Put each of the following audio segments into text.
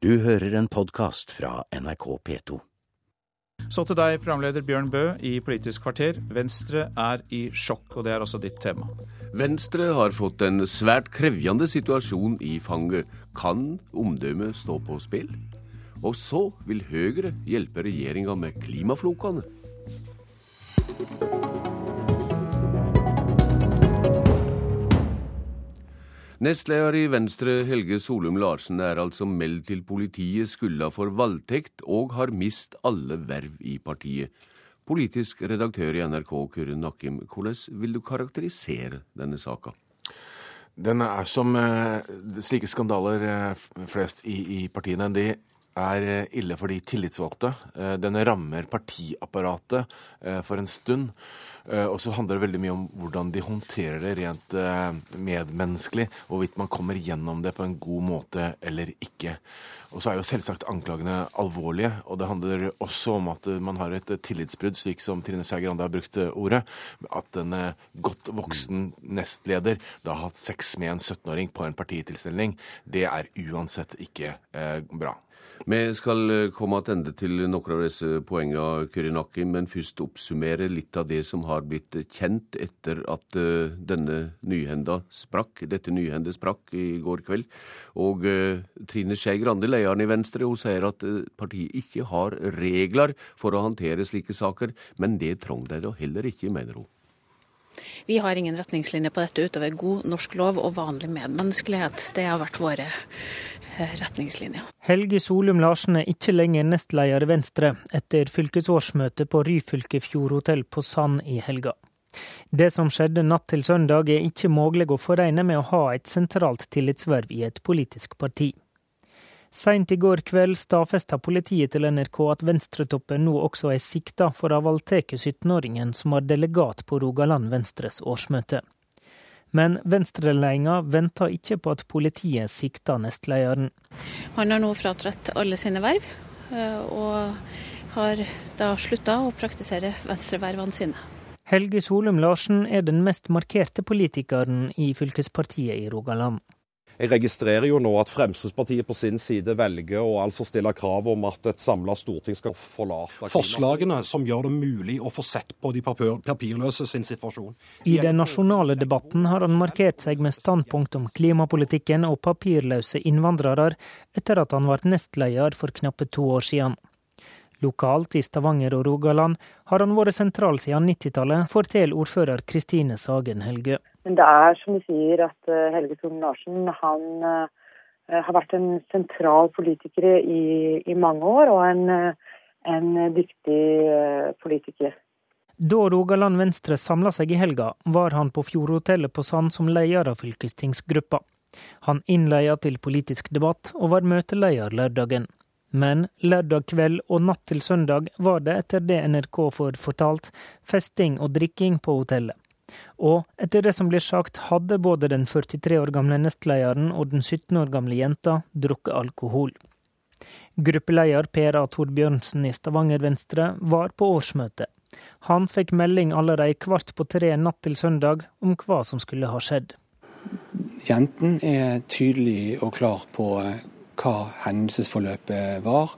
Du hører en podkast fra NRK P2. Så til deg, programleder Bjørn Bø i Politisk kvarter. Venstre er i sjokk, og det er også ditt tema. Venstre har fått en svært krevjende situasjon i fanget. Kan omdømmet stå på spill? Og så vil Høyre hjelpe regjeringa med klimaflokene. Nestleder i Venstre, Helge Solum Larsen, er altså meldt til politiet skylda for voldtekt og har mist alle verv i partiet. Politisk redaktør i NRK, Kyrre Nakkim, hvordan vil du karakterisere denne saka? Den er som eh, slike skandaler eh, flest i, i partiene. De er eh, ille for de tillitsvalgte. Den rammer partiapparatet for en stund. Og så handler det veldig mye om hvordan de håndterer det rent medmenneskelig. og Hvorvidt man kommer gjennom det på en god måte eller ikke. Og så er jo selvsagt anklagene alvorlige. Og det handler også om at man har et tillitsbrudd, slik som Trine Skei Grande har brukt ordet. At en godt voksen nestleder da har hatt sex med en 17-åring på en partitilstelning. Det er uansett ikke eh, bra. Vi skal eh, komme tilbake til noen av disse poengene, Kyrinaki, men først oppsummere litt av det som har blitt kjent etter at eh, denne nyhenda sprakk, dette nyhendet sprakk i går kveld. Og uh, Trine Skei Grande, lederen i Venstre, hun sier at partiet ikke har regler for å håndtere slike saker, men det trenger de da heller ikke, mener hun. Vi har ingen retningslinjer på dette utover god norsk lov og vanlig medmenneskelighet. Det har vært våre eh, retningslinjer. Helge Solum Larsen er ikke lenger nestleder i Venstre etter fylkesårsmøtet på Ryfylke Fjordhotell på Sand i helga. Det som skjedde natt til søndag er ikke mulig å foregne med å ha et sentralt tillitsverv i et politisk parti. Seint i går kveld stadfesta politiet til NRK at Venstretoppen nå også er sikta for å ha voldtatt 17-åringen som var delegat på Rogaland Venstres årsmøte. Men venstreledelsen venter ikke på at politiet sikter nestlederen. Han har nå fratrådt alle sine verv, eh, og har da slutta å praktisere venstrevervene sine. Helge Solum Larsen er den mest markerte politikeren i fylkespartiet i Rogaland. Jeg registrerer jo nå at Fremskrittspartiet på sin side velger å altså stille krav om at et samla storting skal forlate Forslagene som gjør det mulig å få sett på de papirløse sin situasjon. I den nasjonale debatten har han markert seg med standpunkt om klimapolitikken og papirløse innvandrere, etter at han ble nestleder for knappe to år siden. Lokalt i Stavanger og Rogaland har han vært sentral siden 90-tallet, forteller ordfører Kristine Sagen Helgø. Men det er som du sier at eh, Helge Thorn Larsen han uh, har vært en sentral politiker i, i mange år, og en, en dyktig politiker. Da Rogaland Venstre samla seg i helga, var han på Fjordhotellet på Sand som leder av fylkestingsgruppa. Han innleia til politisk debatt, og var møteleder lørdagen. Men lørdag kveld og natt til søndag var det, etter det NRK får fortalt, festing og drikking på hotellet. Og etter det som blir sagt, hadde både den 43 år gamle nestlederen og den 17 år gamle jenta drukket alkohol. Gruppeleder Per A. Torbjørnsen i Stavanger Venstre var på årsmøte. Han fikk melding allerede kvart på tre natt til søndag om hva som skulle ha skjedd. Jenten er tydelig og klar på hva hendelsesforløpet var.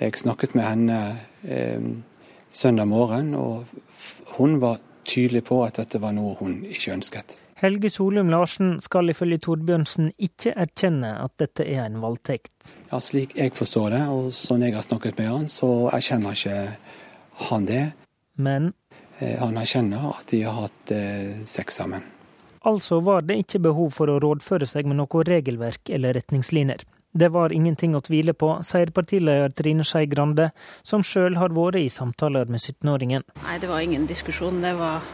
Jeg snakket med henne eh, søndag morgen, og hun var tydelig på at dette var noe hun ikke ønsket. Helge Solum Larsen skal ifølge Torbjørnsen ikke erkjenne at dette er en voldtekt. Ja, Slik jeg forstår det, og sånn jeg har snakket med han, så erkjenner ikke han det. Men? Eh, han erkjenner at de har hatt eh, sex sammen. Altså var det ikke behov for å rådføre seg med noe regelverk eller retningslinjer. Det var ingenting å tvile på, sier partileder Trine Skei Grande, som sjøl har vært i samtaler med 17-åringen. Nei, det var ingen diskusjon. Det var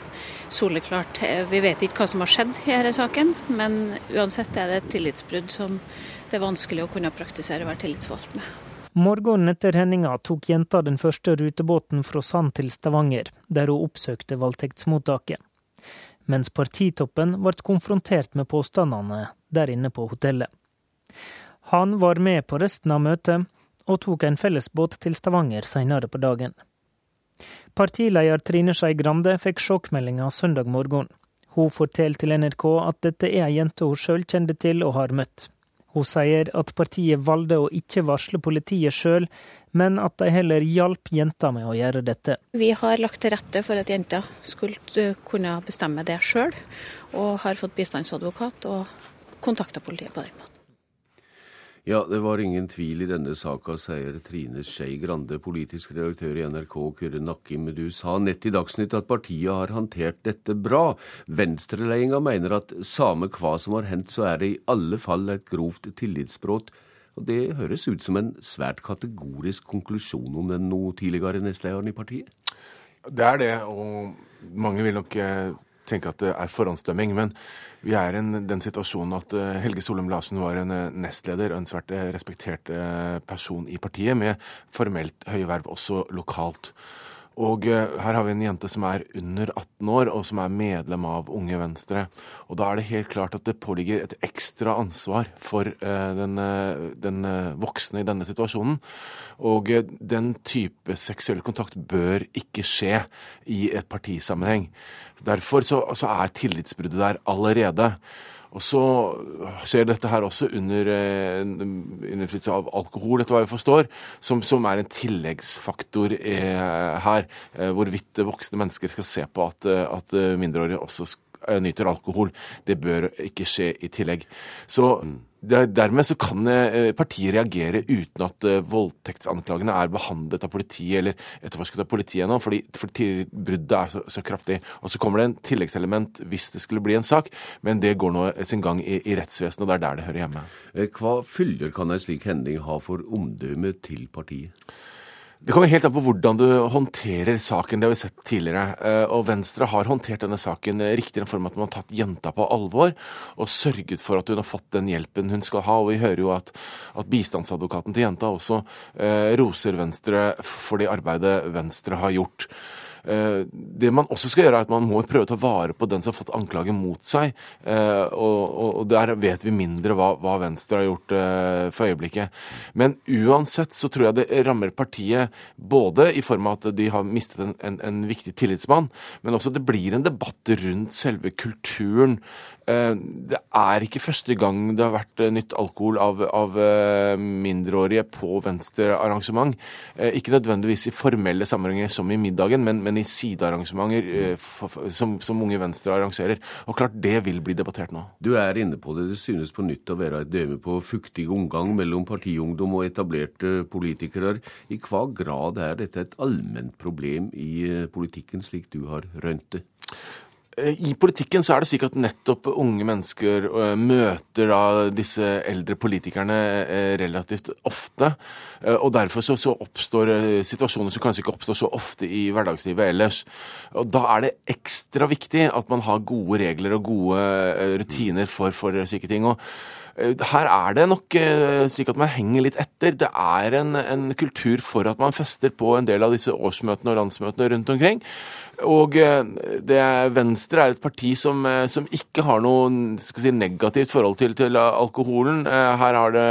soleklart. Vi vet ikke hva som har skjedd i denne saken, men uansett er det et tillitsbrudd som det er vanskelig å kunne praktisere å være tillitsvalgt med. Morgenen etter hendinga tok jenta den første rutebåten fra Sand til Stavanger, der hun oppsøkte voldtektsmottaket. Mens partitoppen ble konfrontert med påstandene der inne på hotellet. Han var med på resten av møtet, og tok en fellesbåt til Stavanger senere på dagen. Partileder Trine Skei Grande fikk sjokkmeldinga søndag morgen. Hun forteller til NRK at dette er ei jente hun sjøl kjente til og har møtt. Hun sier at partiet valgte å ikke varsle politiet sjøl, men at de heller hjalp jenta med å gjøre dette. Vi har lagt til rette for at jenta skulle kunne bestemme det sjøl, og har fått bistandsadvokat og kontakta politiet på den måten. Ja, det var ingen tvil i denne saka, sier Trine Skei Grande, politisk redaktør i NRK, Kyrre Nakkim. Du sa nett i Dagsnytt at partiet har håndtert dette bra. Venstreledelsen mener at samme hva som har hendt, så er det i alle fall et grovt tillitsbrudd. Og Det høres ut som en svært kategorisk konklusjon om den noe tidligere nestlederen i partiet? Det er det, og mange vil nok eh, tenke at det er forhåndsdømming. Men vi er i den situasjonen at eh, Helge Solum Larsen var en eh, nestleder og en svært eh, respektert person i partiet, med formelt høye verv også lokalt. Og her har vi en jente som er under 18 år, og som er medlem av Unge Venstre. Og da er det helt klart at det påligger et ekstra ansvar for den, den voksne i denne situasjonen. Og den type seksuell kontakt bør ikke skje i et partisammenheng. Derfor så, så er tillitsbruddet der allerede. Og så skjer dette her også under eh, innflytelse av alkohol, etter hva jeg forstår, som, som er en tilleggsfaktor eh, her. Eh, hvorvidt voksne mennesker skal se på at, eh, at mindreårige også nyter alkohol. Det bør ikke skje i tillegg. Så. Dermed så kan eh, partiet reagere uten at eh, voldtektsanklagene er behandlet av politiet eller etterforsket av politiet ennå, fordi, fordi bruddet er så, så, kraftig. Og så kommer det en tilleggselement hvis det skulle bli en sak, men det går nå sin gang i, i rettsvesenet, og det er der det hører hjemme. Eh, hva følger kan en slik hending ha for omdømmet til partiet? Det kommer helt an på hvordan du håndterer saken. Det har vi sett tidligere. Eh, og Venstre har håndtert denne saken riktig i den form at man har tatt jenta på alvor og sørget for at hun har fått den hjelpen hun skal ha. Og vi hører jo at, at bistandsadvokaten til jenta også eh, roser Venstre for det arbeidet Venstre har gjort. Eh, det man også skal gjøre, er at man må prøve å ta vare på den som har fått anklagen mot seg. Eh, og, der vet vi mindre hva, Venstre har gjort eh, for øyeblikket. Men uansett så tror jeg det rammer partiet både i form av at de har mistet en, en, en viktig tillitsmann, men også det blir en debatt rundt selve kulturen det er ikke første gang det har vært nytt alkohol av, av mindreårige på Venstre-arrangement. Ikke nødvendigvis i formelle sammenhenger som i middagen, men, men i sidearrangementer som, som, Unge Venstre arrangerer. Og klart det vil bli debattert nå. Du er inne på det. Det synes på nytt å være et døme på fuktig omgang mellom partiungdom og etablerte politikere. I hva grad er dette et allment problem i politikken, slik du har rønt det? Eh, I politikken så er det slik at nettopp unge mennesker eh, møter disse eldre politikerne eh, relativt ofte. Og derfor så, så, oppstår situasjoner som kanskje ikke oppstår så ofte i hverdagslivet ellers. Og da er det ekstra viktig at man har gode regler og gode rutiner for, for slike ting. Og her er det nok slik at man henger litt etter. Det er en, en kultur for at man fester på en del av disse årsmøtene og landsmøtene rundt omkring. Og eh, det Venstre er et parti som, eh, som ikke har noe si, negativt forhold til, til, alkoholen. Eh, her har det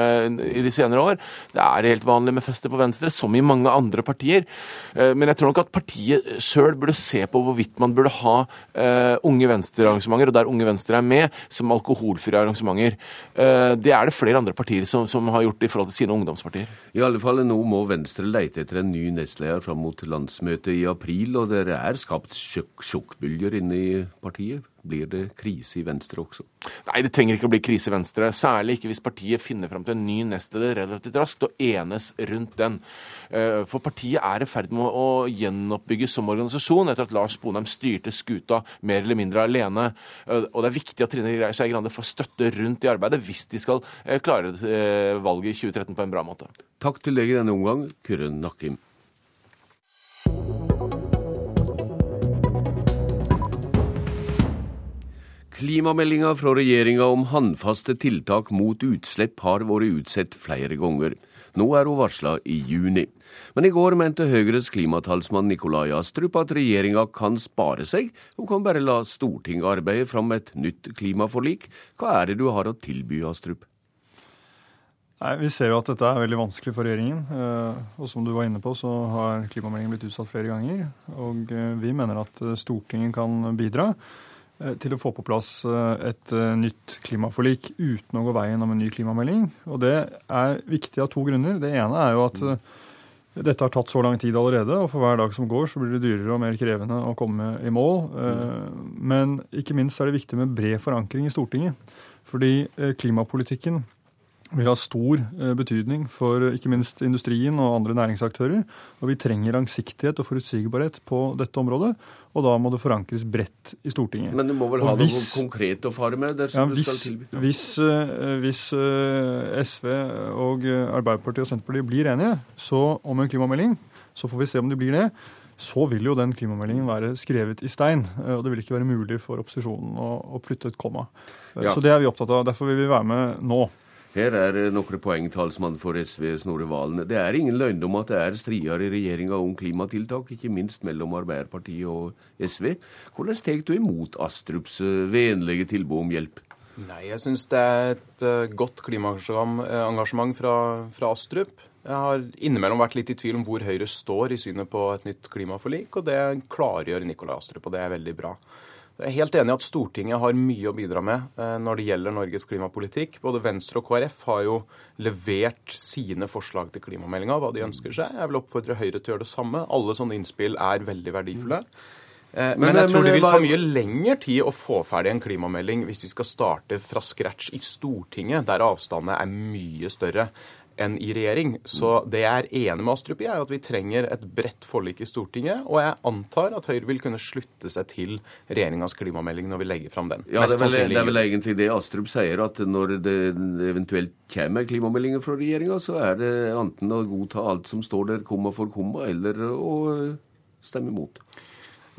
i de senere år. Det er helt vanlig med fester på Venstre, som i mange andre partier. Men jeg tror nok at partiet sjøl burde se på hvorvidt man burde ha Unge Venstre-arrangementer, og der Unge Venstre er med, som alkoholfrie arrangementer. Det er det flere andre partier som, som har gjort i forhold til sine ungdomspartier. I alle fall nå må Venstre leite etter en ny nestleder fram mot landsmøtet i april, og dere er skapt skapt sjokkbølger inne i partiet? Blir det krise i Venstre også? Nei, det trenger ikke å bli krise i Venstre. Særlig ikke hvis partiet finner fram til en ny nestleder relativt raskt og enes rundt den. Eh, for partiet er i ferd med å gjenoppbygges som organisasjon etter at Lars Bonheim styrte skuta mer eller mindre alene. Eh, og det er viktig at Trine Skei Grande får støtte rundt i arbeidet hvis de skal eh, klare valget i 2013 på en bra måte. Takk til deg i denne omgang, Kyrre Nakkim. Klimameldinga fra regjeringa om håndfaste tiltak mot utslipp har vært utsatt flere ganger. Nå er hun varsla i juni. Men i går mente Høyres klimatalsmann Nikolai Astrup at regjeringa kan spare seg, og kan bare la Stortinget arbeide fram et nytt klimaforlik. Hva er det du har å tilby, Astrup? Nei, Vi ser jo at dette er veldig vanskelig for regjeringen. Eh, og som du var inne på, så har klimameldingen blitt utsatt flere ganger. Og eh, vi mener at Stortinget kan bidra. Eh, til å få på plass eh, et eh, nytt klimaforlik uten å gå veien om en ny klimamelding. Og det er viktig av to grunner. Det ene er jo at dette har tatt så lang tid allerede, og for hver dag som går, så blir det dyrere og mer krevende å komme i mål. Men ikke minst er det viktig med bred forankring i Stortinget. Fordi klimapolitikken vil ha stor eh, betydning for eh, ikke minst industrien og andre næringsaktører. Og vi trenger langsiktighet og forutsigbarhet på dette området. Og da må det forankres bredt i Stortinget. Men du må vel ha hvis, noe konkret å fare med? Ja, hvis, hvis, eh, hvis, SV og Arbeiderpartiet og Senterpartiet blir enige så, om en klimamelding, så får vi se om de blir det. Så vil jo den klimameldingen være skrevet i stein. Og det vil ikke være mulig for opposisjonen å, å flytte et komma. Ja. Så det er vi opptatt av. Derfor vil vi være med nå. Her er noen poeng, talsmann for SV, Snorre Valen. Det er ingen løgndom at det er strider i regjeringa om klimatiltak, ikke minst mellom Arbeiderpartiet og SV. Hvordan tar du imot Astrups eh, vennlige tilbud om hjelp? Nei, Jeg syns det er et uh, godt klimaengasjement fra, fra Astrup. Jeg har innimellom vært litt i tvil om hvor Høyre står i synet på et nytt klimaforlik, og det klargjør Nikolai Astrup, og det er veldig bra. Jeg er helt enig i at Stortinget har mye å bidra med eh, når det gjelder Norges klimapolitikk. Både Venstre og KrF har jo levert sine forslag til klimameldinga, hva de ønsker seg. Jeg vil oppfordre Høyre til å gjøre det samme. Alle sånne innspill er veldig verdifulle. Eh, men, men jeg tror det vil ta mye lengre tid å få ferdig en klimamelding hvis vi skal starte fra scratch i Stortinget, der avstandene er mye større enn i regjering. Så det jeg er enig med Astrup i, er at vi trenger et bredt forlik i Stortinget. Og jeg antar at Høyre vil kunne slutte seg til regjeringas klimamelding når vi legger fram den. Ja, det er, vel, det er vel egentlig det Astrup sier, at når det eventuelt kommer klimameldinger fra regjeringa, så er det enten å godta alt som står der komma for komma, eller å stemme imot.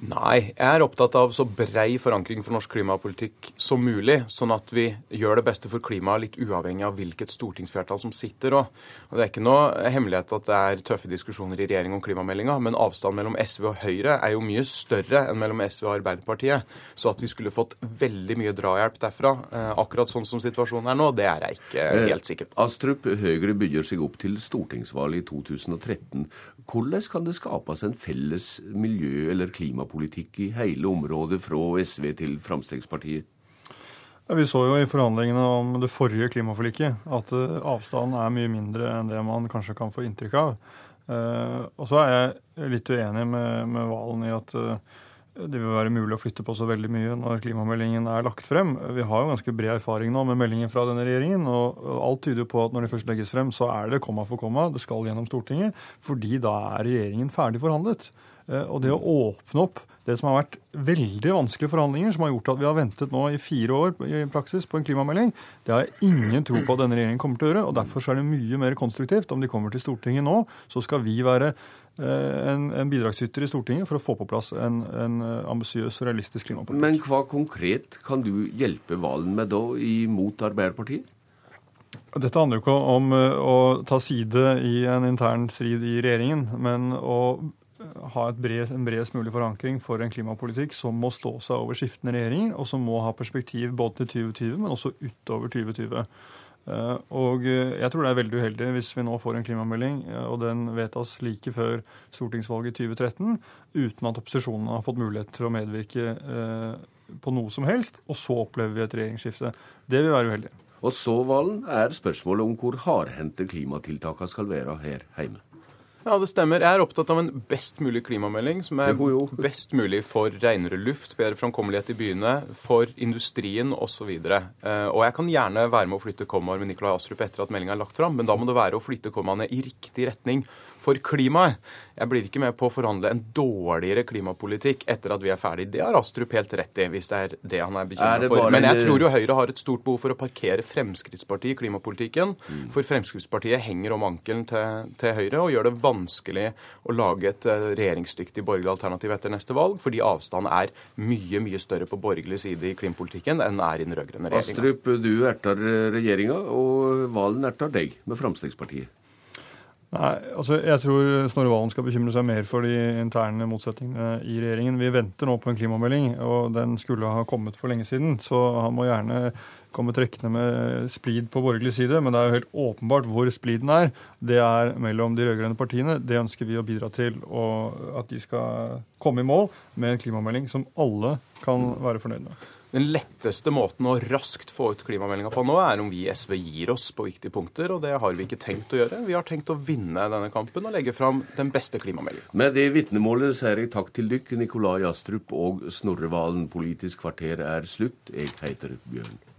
Nei, jeg er opptatt av så brei forankring for norsk klimapolitikk som mulig, sånn at vi gjør det beste for klimaet litt uavhengig av hvilket stortingsflertall som sitter. Og det er ikke noe hemmelighet at det er tøffe diskusjoner i regjering om klimameldinga, men avstanden mellom SV og Høyre er jo mye større enn mellom SV og Arbeiderpartiet. Så at vi skulle fått veldig mye drahjelp derfra, eh, akkurat sånn som situasjonen er nå, det er jeg ikke eh, helt sikker på. Astrup, Høyre bygger seg opp til stortingsvalget i 2013. Hvordan kan det skapes en felles miljø- eller klimapolitikk? Klimapolitikk i hele området fra SV til Fremskrittspartiet? Ja, vi så jo i forhandlingene om det forrige klimaforliket at eh, avstanden er mye mindre enn det man kanskje kan få inntrykk av. Uh, og så er jeg litt uenig med, Valen i at uh, det vil være mulig å flytte på så veldig mye når klimameldingen er lagt frem. Vi har jo ganske bred erfaring nå med meldingen fra denne regjeringen, og alt tyder på at når det først legges frem, så er det komma for komma. Det skal gjennom Stortinget, fordi da er regjeringen ferdig forhandlet. Eh, og det å åpne opp det som har vært veldig vanskelige forhandlinger, som har gjort at vi har ventet nå i fire år i praksis på en klimamelding, det har jeg ingen tro på at denne regjeringen kommer til å gjøre. og Derfor er det mye mer konstruktivt om de kommer til Stortinget nå. Så skal vi være eh, en, en bidragsyter i Stortinget for å få på plass en, en eh, ambisiøs og realistisk klimapolitikk. Men hva konkret kan du hjelpe Valen med da imot Arbeiderpartiet? Dette handler jo ikke om å ta side i en intern strid i regjeringen, men å ha bred, en bredest mulig forankring for en klimapolitikk som må stå seg over skiftende regjeringer, og som må ha perspektiv både til 2020, men også utover 2020. Eh, og eh, jeg tror det er veldig uheldig hvis vi nå får en klimamelding, eh, og den vedtas like før stortingsvalget i 2013, uten at opposisjonen har fått mulighet til å medvirke på noe som helst, og så opplever vi et regjeringsskifte. Det vil være uheldig. Og så, Valen, er spørsmålet om hvor hardhendte klimatiltakene skal være her hjemme. Ja, det stemmer. Jeg er opptatt av en best mulig klimamelding, som er best mulig for renere luft, bedre framkommelighet i byene, for industrien osv. Og, uh, og jeg kan gjerne være med å flytte kommaer med Nikolai Astrup etter at meldinga er lagt fram, men da må det være å flytte kommaene i riktig retning for klimaet. Jeg blir ikke med på å forhandle en dårligere klimapolitikk etter at vi er ferdig. Det har Astrup helt rett i, hvis det er det han er bekymra for. Men jeg tror jo Høyre har et stort behov for å parkere Fremskrittspartiet i klimapolitikken. Mm. For Fremskrittspartiet henger om ankelen til, til, Høyre og gjør det vanskelig å lage et eh, regjeringsdyktig borgerlig alternativ etter neste valg, fordi avstanden er mye, mye større på borgerlig side i klimapolitikken enn er i den rød-grønne regjeringa. Astrup, du erter regjeringa, og Valen erter deg med Fremskrittspartiet. Nei, altså Jeg tror Snorre Valen skal bekymre seg mer for de interne motsetningene i regjeringen. Vi venter nå på en klimamelding, og den skulle ha kommet for lenge siden. Så han må gjerne komme trekkende med splid på borgerlig side, men det er jo helt åpenbart hvor spliden er. Det er mellom de rød-grønne partiene. Det ønsker vi å bidra til, og at de skal komme i mål med en klimamelding som alle kan være fornøyd med. Den letteste måten å raskt få ut klimameldinga på nå, er om vi i SV gir oss på viktige punkter, og det har vi ikke tenkt å gjøre. Vi har tenkt å vinne denne kampen og legge fram den beste klimameldingen. Med det vitnemålet sier jeg takk til dykk, Nikolai Astrup og Snorre Valen. Politisk kvarter er slutt. Jeg heter Bjørn